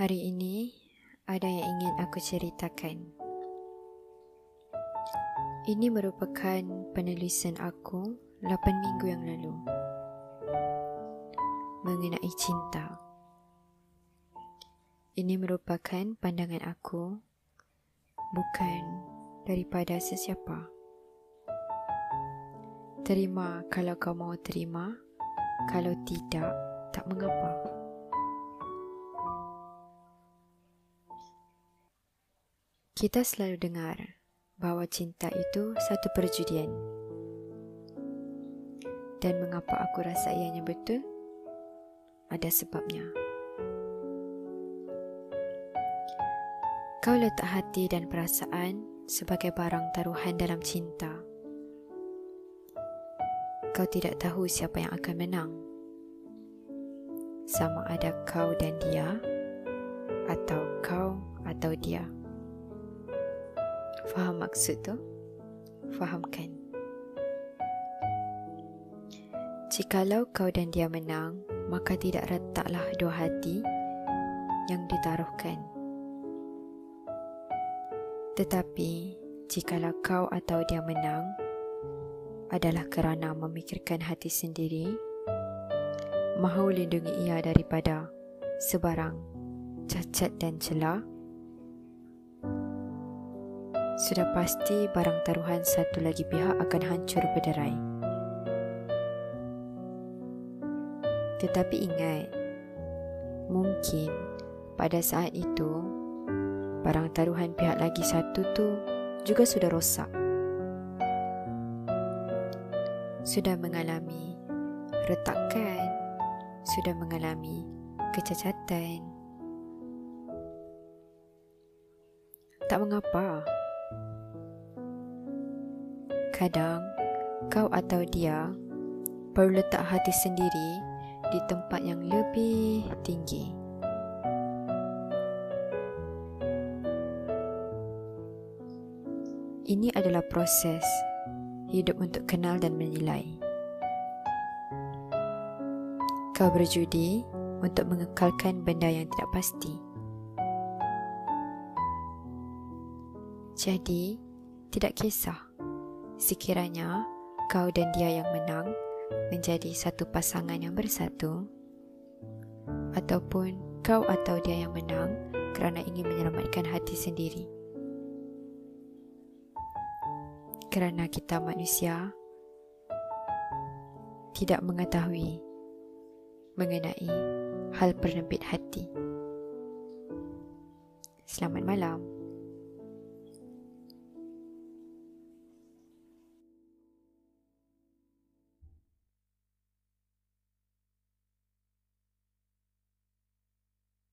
Hari ini ada yang ingin aku ceritakan. Ini merupakan penulisan aku 8 minggu yang lalu mengenai cinta. Ini merupakan pandangan aku bukan daripada sesiapa. Terima kalau kau mau terima, kalau tidak, tak mengapa. Kita selalu dengar bahawa cinta itu satu perjudian. Dan mengapa aku rasa ianya betul? Ada sebabnya. Kau letak hati dan perasaan sebagai barang taruhan dalam cinta. Kau tidak tahu siapa yang akan menang. Sama ada kau dan dia atau kau atau dia. Faham maksud tu? Fahamkan. Jikalau kau dan dia menang, maka tidak retaklah dua hati yang ditaruhkan. Tetapi, jikalau kau atau dia menang, adalah kerana memikirkan hati sendiri, mahu lindungi ia daripada sebarang cacat dan celah, sudah pasti barang taruhan satu lagi pihak akan hancur berderai. Tetapi ingat, mungkin pada saat itu, barang taruhan pihak lagi satu tu juga sudah rosak. Sudah mengalami retakan, sudah mengalami kecacatan. Tak mengapa. Kadang kau atau dia perlu letak hati sendiri di tempat yang lebih tinggi. Ini adalah proses hidup untuk kenal dan menilai. Kau berjudi untuk mengekalkan benda yang tidak pasti. Jadi, tidak kisah sekiranya kau dan dia yang menang menjadi satu pasangan yang bersatu ataupun kau atau dia yang menang kerana ingin menyelamatkan hati sendiri kerana kita manusia tidak mengetahui mengenai hal penepit hati. Selamat malam.